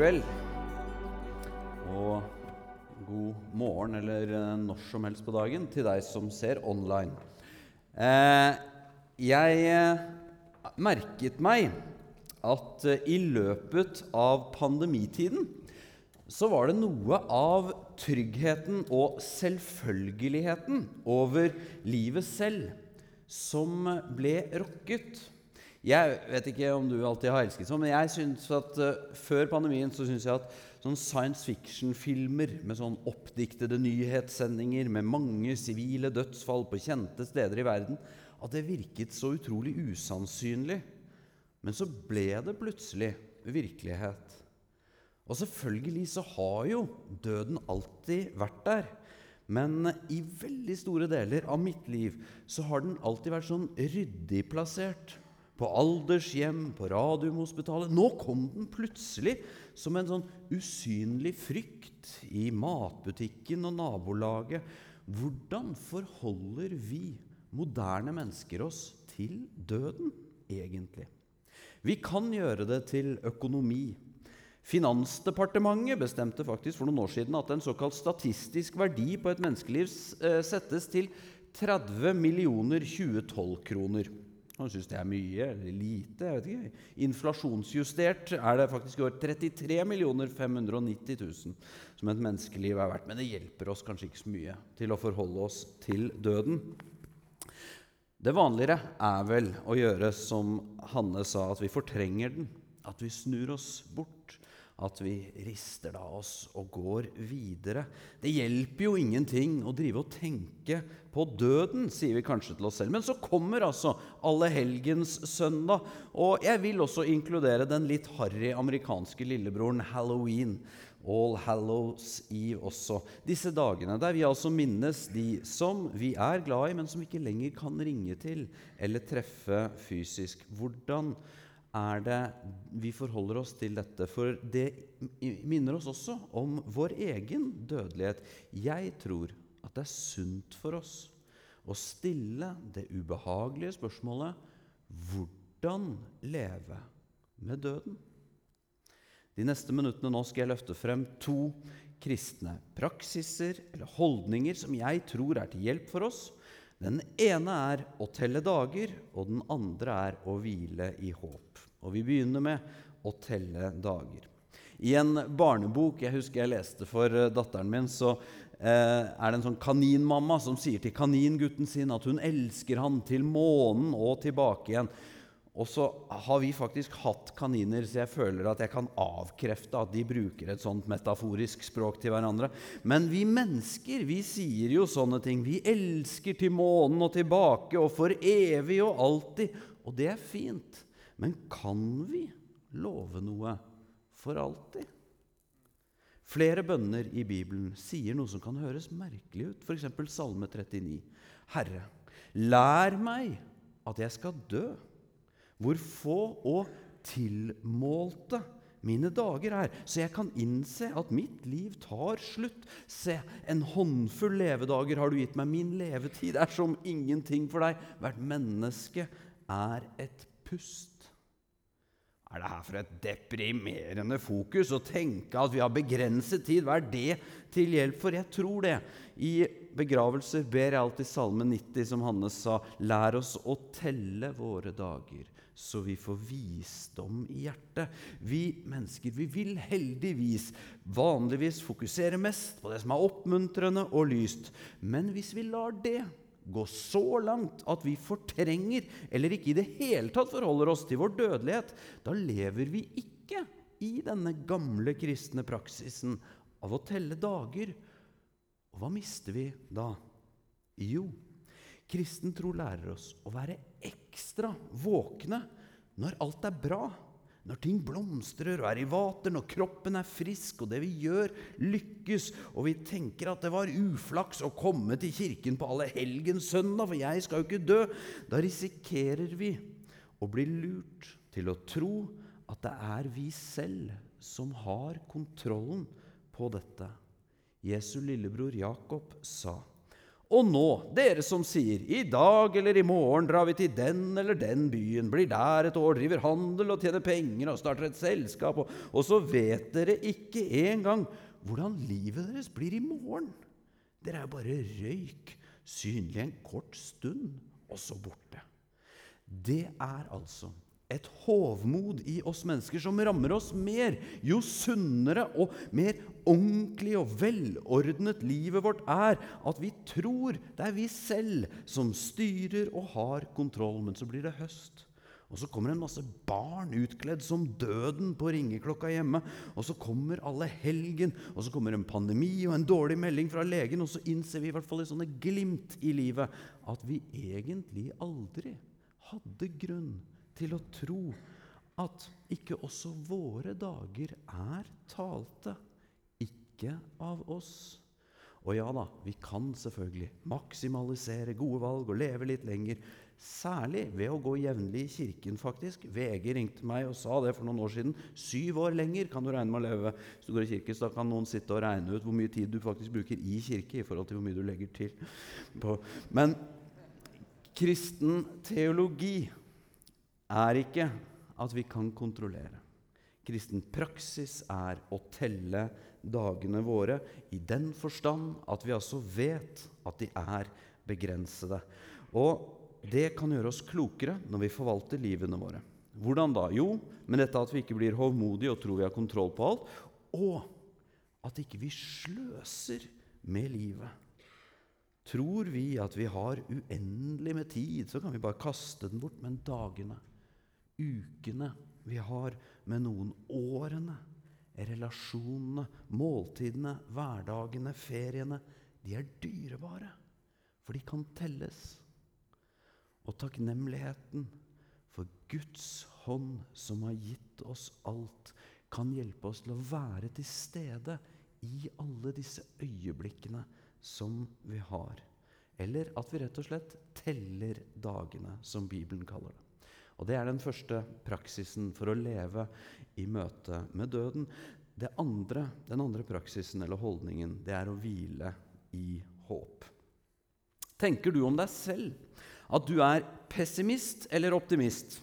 Kveld. Og god morgen eller eh, når som helst på dagen til deg som ser online. Eh, jeg eh, merket meg at i løpet av pandemitiden så var det noe av tryggheten og selvfølgeligheten over livet selv som ble rokket. Jeg vet ikke om du alltid har elsket sånn, men jeg synes at uh, før pandemien så synes jeg at sånn science fiction-filmer med sånn oppdiktede nyhetssendinger med mange sivile dødsfall på kjente steder i verden, at det virket så utrolig usannsynlig. Men så ble det plutselig virkelighet. Og selvfølgelig så har jo døden alltid vært der. Men i veldig store deler av mitt liv så har den alltid vært sånn ryddig plassert på aldershjem, på Radiumhospitalet. Nå kom den plutselig som en sånn usynlig frykt i matbutikken og nabolaget. Hvordan forholder vi moderne mennesker oss til døden, egentlig? Vi kan gjøre det til økonomi. Finansdepartementet bestemte faktisk for noen år siden at en såkalt statistisk verdi på et menneskeliv eh, settes til 30 millioner 2012-kroner. Man syns det er mye eller lite. jeg vet ikke. Inflasjonsjustert er det faktisk i år 33 590 000 som et menneskeliv er verdt. Men det hjelper oss kanskje ikke så mye til å forholde oss til døden. Det vanligere er vel å gjøre som Hanne sa, at vi fortrenger den. At vi snur oss bort at vi rister av oss og går videre. Det hjelper jo ingenting å drive og tenke på døden, sier vi kanskje til oss selv. Men så kommer altså allehelgenssøndag, og jeg vil også inkludere den litt harry amerikanske lillebroren halloween. All Hallows Eve også. Disse dagene der vi altså minnes de som vi er glad i, men som vi ikke lenger kan ringe til eller treffe fysisk. Hvordan er det vi forholder oss til dette? For det minner oss også om vår egen dødelighet. Jeg tror at det er sunt for oss å stille det ubehagelige spørsmålet hvordan leve med døden? De neste minuttene nå skal jeg løfte frem to kristne praksiser eller holdninger som jeg tror er til hjelp for oss. Den ene er å telle dager, og den andre er å hvile i håp. Og Vi begynner med å telle dager. I en barnebok jeg husker jeg leste for eh, datteren min, så eh, er det en sånn kaninmamma som sier til kaningutten sin at hun elsker han til månen og tilbake igjen. Og så har vi faktisk hatt kaniner, så jeg føler at jeg kan avkrefte at de bruker et sånt metaforisk språk til hverandre. Men vi mennesker vi sier jo sånne ting. Vi elsker til månen og tilbake og for evig og alltid. Og det er fint. Men kan vi love noe for alltid? Flere bønner i Bibelen sier noe som kan høres merkelig ut, f.eks. Salme 39. Herre, lær meg at jeg skal dø, hvor få og tilmålte mine dager er, så jeg kan innse at mitt liv tar slutt. Se, en håndfull levedager har du gitt meg. Min levetid er som ingenting for deg. Hvert menneske er et pust. Er det her for et deprimerende fokus å tenke at vi har begrenset tid? Hva er det til hjelp for? Jeg tror det. I begravelser ber jeg alltid Salme 90, som Hannes sa, lær oss å telle våre dager, så vi får visdom i hjertet. Vi mennesker vi vil heldigvis vanligvis fokusere mest på det som er oppmuntrende og lyst. Men hvis vi lar det gå så langt at vi fortrenger eller ikke i det hele tatt forholder oss til vår dødelighet, da lever vi ikke i denne gamle kristne praksisen av å telle dager. Og hva mister vi da? Jo, kristen tro lærer oss å være ekstra våkne når alt er bra når ting blomstrer og er i vater, når kroppen er frisk og det vi gjør, lykkes, og vi tenker at det var uflaks å komme til kirken på allehelgenssøndag, for jeg skal jo ikke dø, da risikerer vi å bli lurt til å tro at det er vi selv som har kontrollen på dette. Jesu lillebror Jakob sa, Og nå, dere som sier i dag eller i morgen drar vi til den eller den byen, blir der et år, driver handel og tjener penger og starter et selskap, og, og så vet dere ikke engang hvordan livet deres blir i morgen. Dere er bare røyk, synlig en kort stund, og så borte. Det er altså et hovmod i oss mennesker som rammer oss mer jo sunnere og mer ordentlig og velordnet livet vårt er. At vi tror det er vi selv som styrer og har kontroll. Men så blir det høst. Og så kommer en masse barn utkledd som døden på ringeklokka hjemme. Og så kommer alle helgen, og så kommer en pandemi og en dårlig melding fra legen. Og så innser vi i hvert fall i sånne glimt i livet at vi egentlig aldri hadde grunn til å tro at ikke også våre dager er talte, ikke av oss. Og ja da, vi kan selvfølgelig maksimalisere gode valg og leve litt lenger. Særlig ved å gå jevnlig i kirken, faktisk. VG ringte meg og sa det for noen år siden. Syv år lenger kan du regne med å leve hvis du går i kirke. Så da kan noen sitte og regne ut hvor mye tid du faktisk bruker i kirke i forhold til hvor mye du legger til. På. Men kristen teologi er ikke at vi kan kontrollere. Kristen praksis er å telle dagene våre i den forstand at vi altså vet at de er begrensede. Og det kan gjøre oss klokere når vi forvalter livene våre. Hvordan da? Jo, med dette at vi ikke blir hovmodige og tror vi har kontroll på alt, og at ikke vi sløser med livet. Tror vi at vi har uendelig med tid, så kan vi bare kaste den bort. Men dagene, ukene vi har med noen årene, relasjonene, måltidene, hverdagene, feriene, de er dyrebare. For de kan telles. Og takknemligheten for Guds hånd, som har gitt oss alt, kan hjelpe oss til å være til stede i alle disse øyeblikkene som vi har. Eller at vi rett og slett teller dagene, som Bibelen kaller det. Og Det er den første praksisen for å leve i møte med døden. Andre, den andre praksisen eller holdningen det er å hvile i håp. Tenker du om deg selv at du er pessimist eller optimist?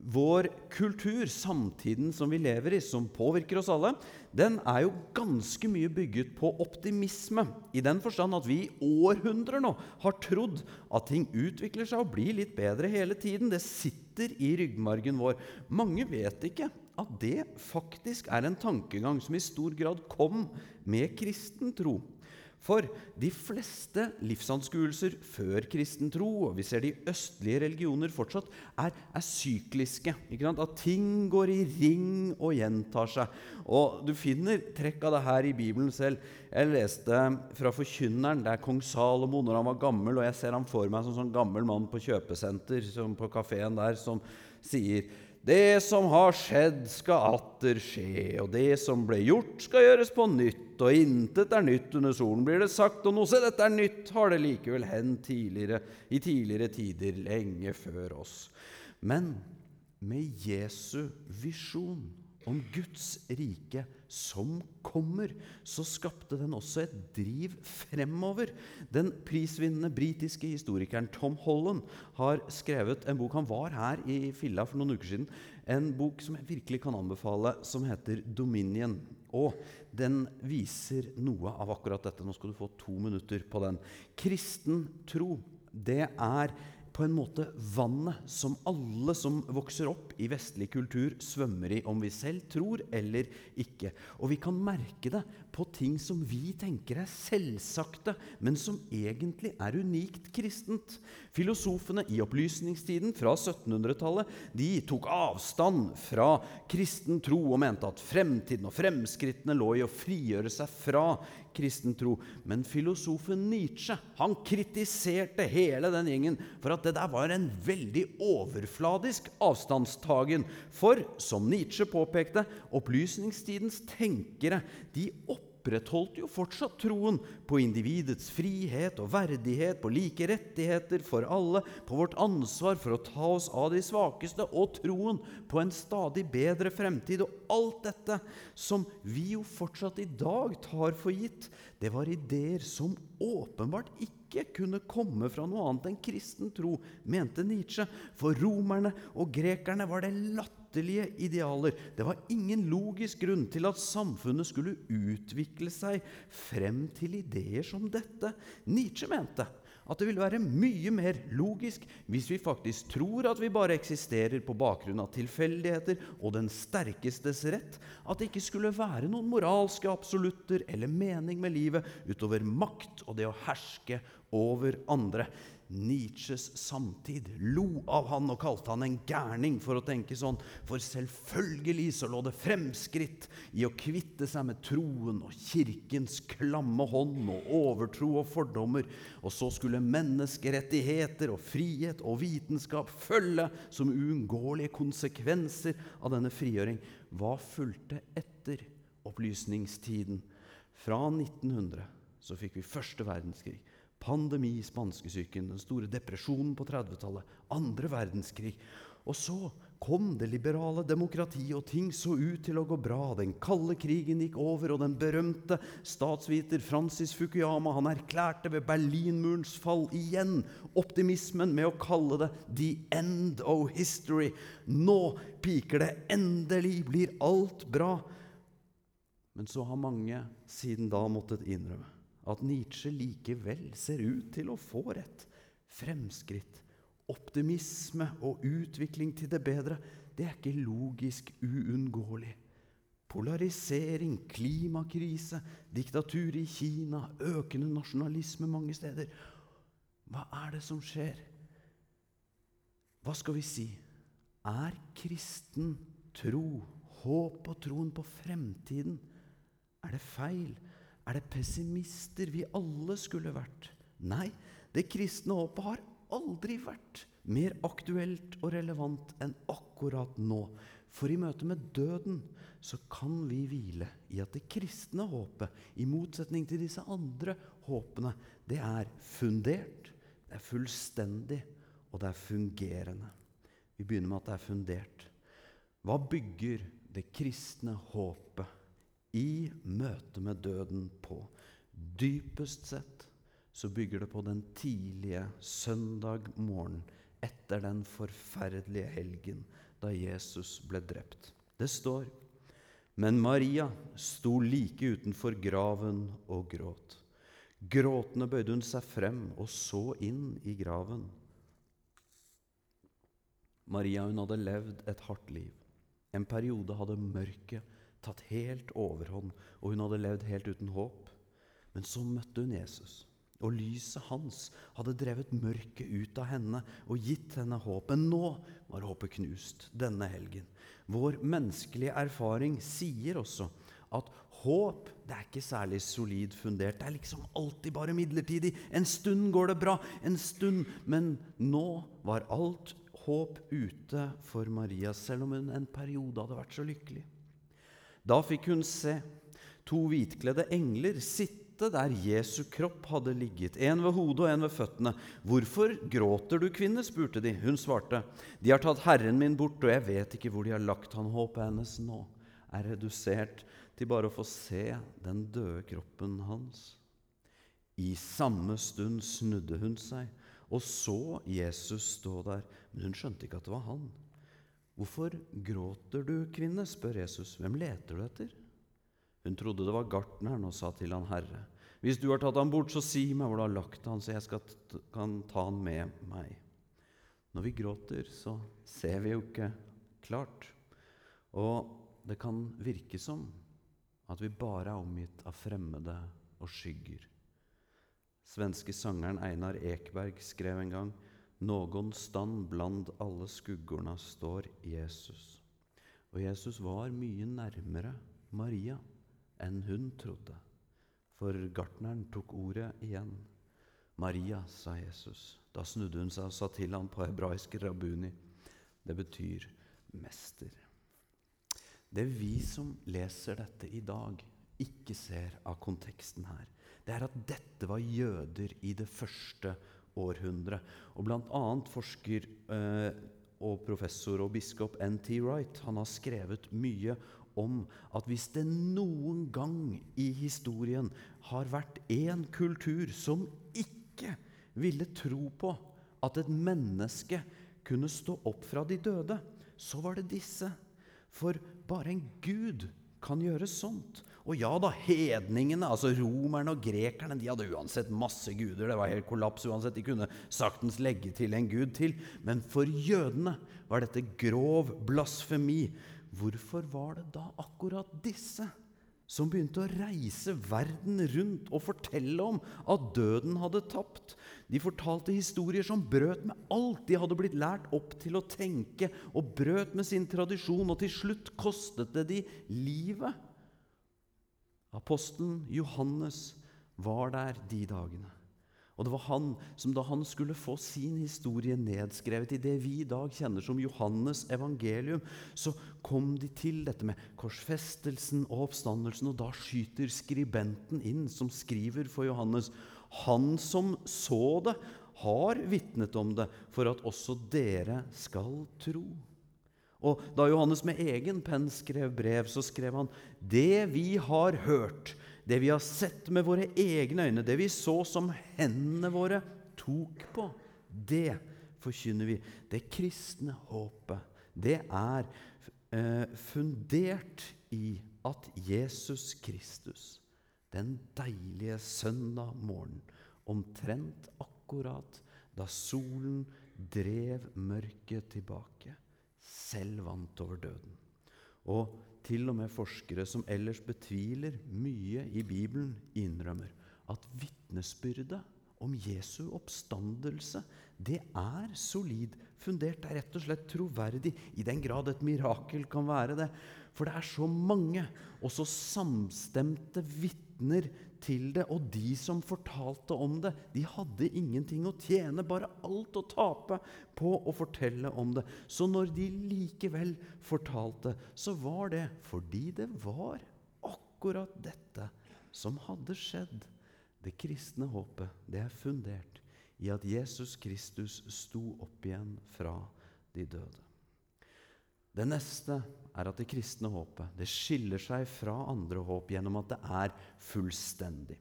Vår kultur, samtiden som vi lever i, som påvirker oss alle, den er jo ganske mye bygget på optimisme. I den forstand at vi i århundrer nå har trodd at ting utvikler seg og blir litt bedre hele tiden. Det sitter i ryggmargen vår. Mange vet ikke at det faktisk er en tankegang som i stor grad kom med kristen tro. For de fleste livsanskuelser før kristen tro, og vi ser de østlige religioner fortsatt, er, er sykliske. At ting går i ring og gjentar seg. Og Du finner trekk av det her i Bibelen selv. Jeg leste fra Forkynneren. Det er kong Salomo når han var gammel, og jeg ser han for meg som sånn gammel mann på kjøpesenter på kafeen der, som sier det som har skjedd, skal atter skje, og det som ble gjort, skal gjøres på nytt, og intet er nytt under solen, blir det sagt, og noe se, dette er nytt, har det likevel hendt tidligere, i tidligere tider, lenge før oss. Men med Jesu visjon om Guds rike som kommer, så skapte den også et driv fremover. Den prisvinnende britiske historikeren Tom Holland har skrevet en bok Han var her i Filla for noen uker siden. En bok som jeg virkelig kan anbefale, som heter 'Dominion'. Og den viser noe av akkurat dette. Nå skal du få to minutter på den. Kristen tro, det er på en måte vannet som alle som vokser opp i vestlig kultur, svømmer i, om vi selv tror eller ikke. Og vi kan merke det på ting som vi tenker er selvsagte, men som egentlig er unikt kristent. Filosofene i opplysningstiden fra 1700-tallet de tok avstand fra kristen tro og mente at fremtiden og fremskrittene lå i å frigjøre seg fra kristen tro. Men filosofen Nietzsche han kritiserte hele den gjengen for at det der var en veldig overfladisk avstandstagen. For, som Nietzsche påpekte, opplysningstidens tenkere de opprettholdt jo fortsatt troen på individets frihet og verdighet, på like rettigheter for alle, på vårt ansvar for å ta oss av de svakeste, og troen på en stadig bedre fremtid. Og alt dette som vi jo fortsatt i dag tar for gitt, det var ideer som åpenbart ikke kunne komme fra noe annet enn kristen tro, mente Nietzsche. For romerne og grekerne var det latterlige idealer. Det var ingen logisk grunn til at samfunnet skulle utvikle seg frem til ideer som dette. Nietzsche mente at det vil være mye mer logisk hvis vi faktisk tror at vi bare eksisterer på bakgrunn av tilfeldigheter og den sterkestes rett, at det ikke skulle være noen moralske absolutter eller mening med livet utover makt og det å herske over andre. Nietzsches samtid lo av han og kalte han en gærning for å tenke sånn, for selvfølgelig så lå det fremskritt i å kvitte seg med troen og kirkens klamme hånd og overtro og fordommer, og så skulle menneskerettigheter og frihet og vitenskap følge som uunngåelige konsekvenser av denne frigjøring. Hva fulgte etter opplysningstiden? Fra 1900 så fikk vi første verdenskrig pandemi, spanskesyken, den store depresjonen på 30-tallet, andre verdenskrig. Og så kom det liberale demokratiet, og ting så ut til å gå bra. Den kalde krigen gikk over, og den berømte statsviter Francis Fukuyama han erklærte ved Berlinmurens fall igjen optimismen med å kalle det 'the end of history'. Nå piker det. Endelig blir alt bra. Men så har mange siden da måttet innrømme at Nietzsche likevel ser ut til å få rett. Fremskritt, optimisme og utvikling til det bedre, det er ikke logisk uunngåelig. Polarisering, klimakrise, diktatur i Kina, økende nasjonalisme mange steder. Hva er det som skjer? Hva skal vi si? Er kristen tro, håp og troen på fremtiden, er det feil? Er det pessimister vi alle skulle vært? Nei, det kristne håpet har aldri vært mer aktuelt og relevant enn akkurat nå. For i møte med døden så kan vi hvile i at det kristne håpet, i motsetning til disse andre håpene, det er fundert, det er fullstendig, og det er fungerende. Vi begynner med at det er fundert. Hva bygger det kristne håpet i møte med døden på. Dypest sett så bygger det på den tidlige søndag morgen etter den forferdelige helgen da Jesus ble drept. Det står Men Maria sto like utenfor graven og gråt. Gråtende bøyde hun seg frem og så inn i graven. Maria hun hadde levd et hardt liv. En periode hadde mørket tatt helt overhånd, og hun hadde levd helt uten håp. Men så møtte hun Jesus, og lyset hans hadde drevet mørket ut av henne og gitt henne håp. Men nå var håpet knust denne helgen. Vår menneskelige erfaring sier også at håp det er ikke særlig solid fundert. Det er liksom alltid bare midlertidig. En stund går det bra, en stund. Men nå var alt håp ute for Maria, selv om hun en periode hadde vært så lykkelig. Da fikk hun se to hvitkledde engler sitte der Jesu kropp hadde ligget, en ved hodet og en ved føttene. 'Hvorfor gråter du, kvinne?' spurte de. Hun svarte, 'De har tatt Herren min bort, og jeg vet ikke hvor de har lagt han.' Håpet hennes nå er redusert til bare å få se den døde kroppen hans. I samme stund snudde hun seg og så Jesus stå der, men hun skjønte ikke at det var han. 'Hvorfor gråter du, kvinne?' spør Jesus. 'Hvem leter du etter?' Hun trodde det var gartneren og sa til han, 'Herre, hvis du har tatt ham bort, så si meg hvor du har lagt han, så jeg skal kan ta han med meg.' Når vi gråter, så ser vi jo ikke klart. Og det kan virke som at vi bare er omgitt av fremmede og skygger. Svenske sangeren Einar Ekberg skrev en gang noen stand blant alle skuggorna står Jesus. Og Jesus var mye nærmere Maria enn hun trodde. For gartneren tok ordet igjen. Maria, sa Jesus. Da snudde hun seg og sa til ham på hebraisk rabuni. Det betyr mester. Det vi som leser dette i dag, ikke ser av konteksten her, det er at dette var jøder i det første århundret. Og bl.a. forsker eh, og professor og biskop N.T. Wright han har skrevet mye om at hvis det noen gang i historien har vært én kultur som ikke ville tro på at et menneske kunne stå opp fra de døde, så var det disse. For bare en gud kan gjøre sånt. Og ja da, hedningene, altså romerne og grekerne, de hadde uansett masse guder. Det var helt kollaps uansett. De kunne saktens legge til en gud til. Men for jødene var dette grov blasfemi. Hvorfor var det da akkurat disse som begynte å reise verden rundt og fortelle om at døden hadde tapt? De fortalte historier som brøt med alt de hadde blitt lært opp til å tenke, og brøt med sin tradisjon, og til slutt kostet det de livet. Apostelen Johannes var der de dagene. Og det var han som da han skulle få sin historie nedskrevet i det vi i dag kjenner som Johannes evangelium, så kom de til dette med korsfestelsen og oppstandelsen, og da skyter skribenten inn, som skriver for Johannes. Han som så det, har vitnet om det, for at også dere skal tro. Og da Johannes med egen penn skrev brev, så skrev han det vi har hørt, det vi har sett med våre egne øyne, det vi så som hendene våre tok på, det forkynner vi. Det kristne håpet, det er eh, fundert i at Jesus Kristus, den deilige søndag morgen, omtrent akkurat da solen drev mørket tilbake selv vant over døden. Og til og med forskere som ellers betviler mye i Bibelen, innrømmer at vitnesbyrdet om Jesu oppstandelse det er solid fundert. Det er rett og slett troverdig, i den grad et mirakel kan være det. For det er så mange og så samstemte vitner til det. Og de som fortalte om det, de hadde ingenting å tjene, bare alt å tape på å fortelle om det. Så når de likevel fortalte, så var det fordi det var akkurat dette som hadde skjedd. Det kristne håpet, det er fundert i at Jesus Kristus sto opp igjen fra de døde. Det neste er at det kristne håpet det skiller seg fra andre håp gjennom at det er fullstendig.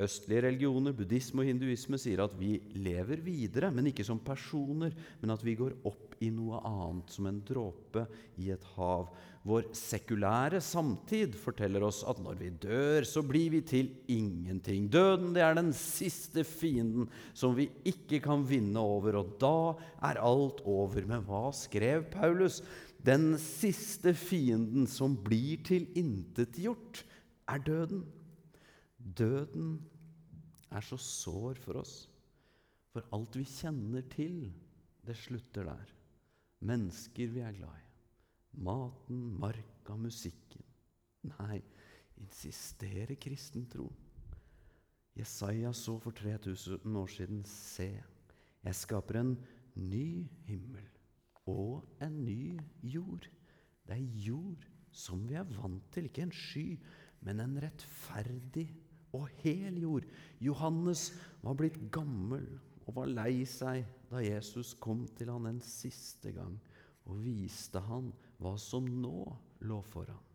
Østlige religioner, buddhisme og hinduisme sier at vi lever videre, men ikke som personer, men at vi går opp i noe annet, som en dråpe i et hav. Vår sekulære samtid forteller oss at når vi dør, så blir vi til ingenting. Døden det er den siste fienden som vi ikke kan vinne over, og da er alt over. Men hva skrev Paulus? Den siste fienden som blir tilintetgjort, er døden. Døden er så sår for oss, for alt vi kjenner til, det slutter der. Mennesker vi er glad i. Maten, marka, musikken. Nei, insisterer kristen tro. Jesaja så for 3000 år siden Se, jeg skaper en ny himmel og en ny jord. Det er jord som vi er vant til, ikke en sky, men en rettferdig og hel jord. Johannes var blitt gammel og var lei seg da Jesus kom til han en siste gang og viste han hva som nå lå foran.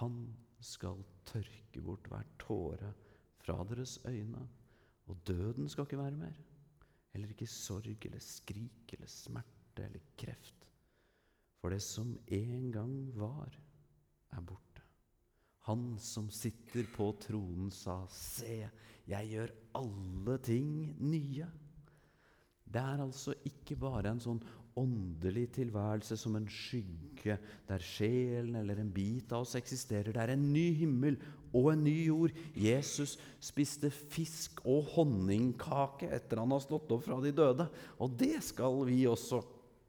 Han skal tørke bort hver tåre fra deres øyne, og døden skal ikke være mer. Heller ikke sorg eller skrik eller smerte smerte eller kreft. For det som en gang var, er borte. Han som sitter på tronen, sa, Se, jeg gjør alle ting nye. Det er altså ikke bare en sånn åndelig tilværelse som en skygge der sjelen eller en bit av oss eksisterer. Det er en ny himmel og en ny jord. Jesus spiste fisk og honningkake etter han har stått opp fra de døde. Og det skal vi også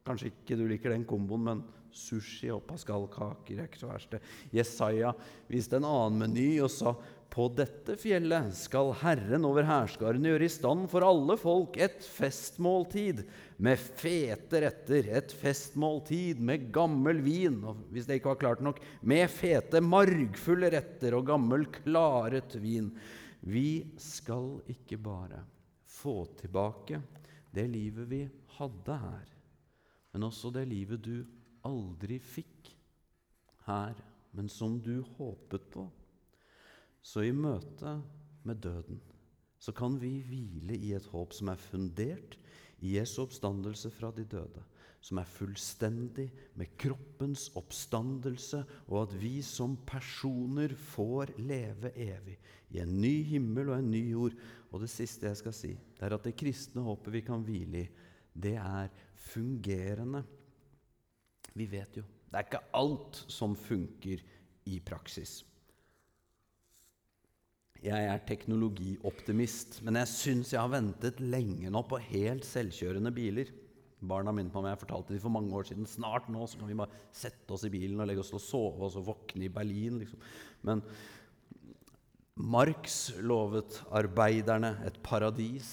Kanskje ikke du liker den komboen, men sushi og pascalkaker er ikke så verst. Jesaja viste en annen meny og sa på dette fjellet skal Herren over hærskarene gjøre i stand for alle folk et festmåltid. med fete retter, et festmåltid med gammel vin, og hvis det ikke var klart nok, med fete, margfulle retter og gammel, klaret vin. Vi skal ikke bare få tilbake det livet vi hadde her, men også det livet du aldri fikk her, men som du håpet på. Så i møte med døden så kan vi hvile i et håp som er fundert i Jesu oppstandelse fra de døde, som er fullstendig med kroppens oppstandelse, og at vi som personer får leve evig i en ny himmel og en ny jord. Og det siste jeg skal si, det er at det kristne håpet vi kan hvile i, det er fungerende. Vi vet jo det er ikke alt som funker i praksis. Jeg er teknologioptimist, men jeg syns jeg har ventet lenge nå på helt selvkjørende biler. Barna minnet meg om jeg fortalte dem for mange år siden. Snart nå så kan vi bare sette oss i bilen og legge oss til å sove og så våkne i Berlin. Liksom. Men Marx lovet arbeiderne et paradis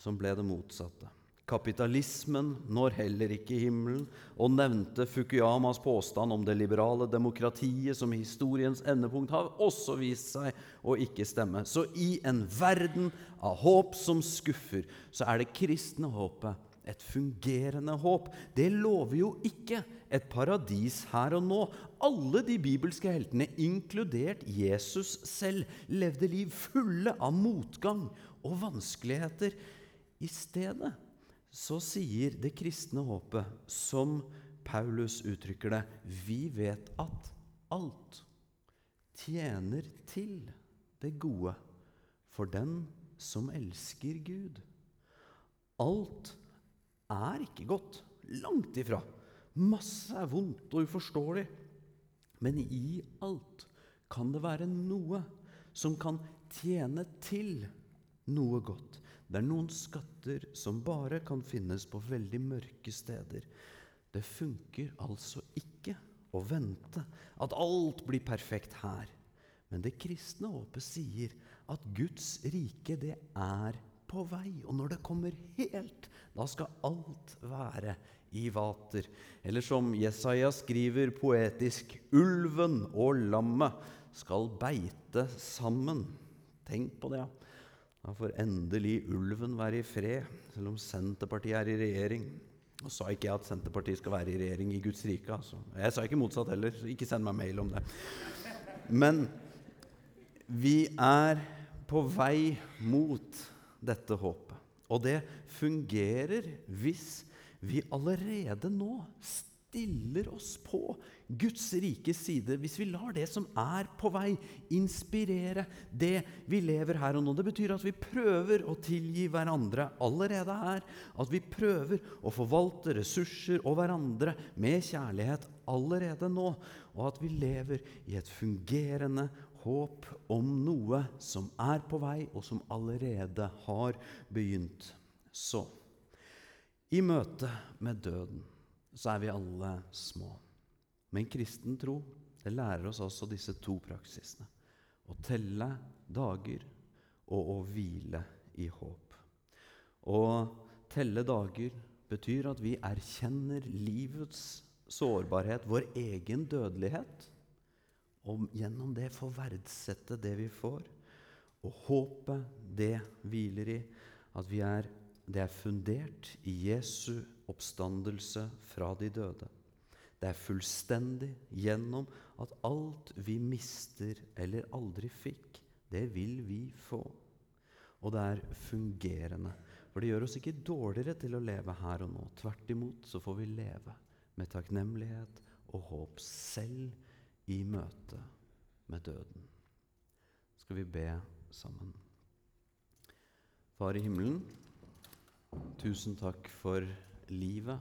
som ble det motsatte. Kapitalismen når heller ikke himmelen, og nevnte Fukuyamas påstand om det liberale demokratiet som historiens endepunkt har også vist seg å ikke stemme. Så i en verden av håp som skuffer, så er det kristne håpet et fungerende håp. Det lover jo ikke et paradis her og nå. Alle de bibelske heltene, inkludert Jesus selv, levde liv fulle av motgang og vanskeligheter. I stedet så sier det kristne håpet, som Paulus uttrykker det, vi vet at alt tjener til det gode for den som elsker Gud. Alt er ikke godt. Langt ifra. Masse er vondt og uforståelig. Men i alt kan det være noe som kan tjene til noe godt. Det er noen skatter som bare kan finnes på veldig mørke steder. Det funker altså ikke å vente at alt blir perfekt her. Men det kristne håpet sier at Guds rike, det er på vei. Og når det kommer helt, da skal alt være i vater. Eller som Jesaja skriver poetisk Ulven og lammet skal beite sammen. Tenk på det. ja. Da får endelig ulven være i fred, selv om Senterpartiet er i regjering. Nå sa ikke jeg at Senterpartiet skal være i regjering i Guds rike. Altså. Jeg sa ikke motsatt heller, så ikke send meg mail om det. Men vi er på vei mot dette håpet. Og det fungerer hvis vi allerede nå stiller oss på Guds rike side, hvis vi lar det som er på vei, inspirere det vi lever her og nå. Det betyr at vi prøver å tilgi hverandre allerede her. At vi prøver å forvalte ressurser og hverandre med kjærlighet allerede nå. Og at vi lever i et fungerende håp om noe som er på vei, og som allerede har begynt. Så i møte med døden så er vi alle små. Men kristen tro det lærer oss også disse to praksisene. Å telle dager og å hvile i håp. Å telle dager betyr at vi erkjenner livets sårbarhet, vår egen dødelighet, og gjennom det får verdsette det vi får. Og håpet, det hviler i at vi er, det er fundert i Jesu oppstandelse fra de døde. Det er fullstendig gjennom at alt vi mister eller aldri fikk, det vil vi få. Og det er fungerende. For det gjør oss ikke dårligere til å leve her og nå. Tvert imot så får vi leve med takknemlighet og håp selv i møte med døden. Skal vi be sammen. Far i himmelen, tusen takk for livet,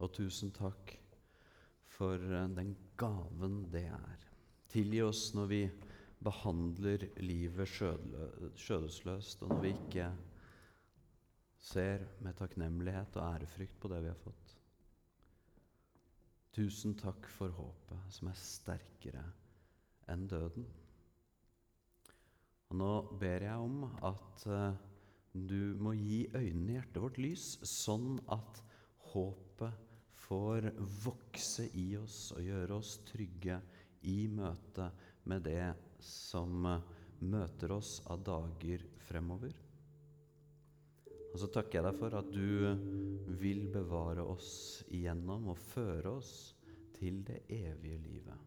og tusen takk for eh, den gaven det er. Tilgi oss når vi behandler livet skjødesløst, og når vi ikke ser med takknemlighet og ærefrykt på det vi har fått. Tusen takk for håpet, som er sterkere enn døden. Og nå ber jeg om at uh, du må gi øynene i hjertet vårt lys, sånn at håpet får vokse i oss og gjøre oss trygge i møte med det som møter oss av dager fremover. Og så takker jeg deg for at du vil bevare oss igjennom og føre oss til det evige livet.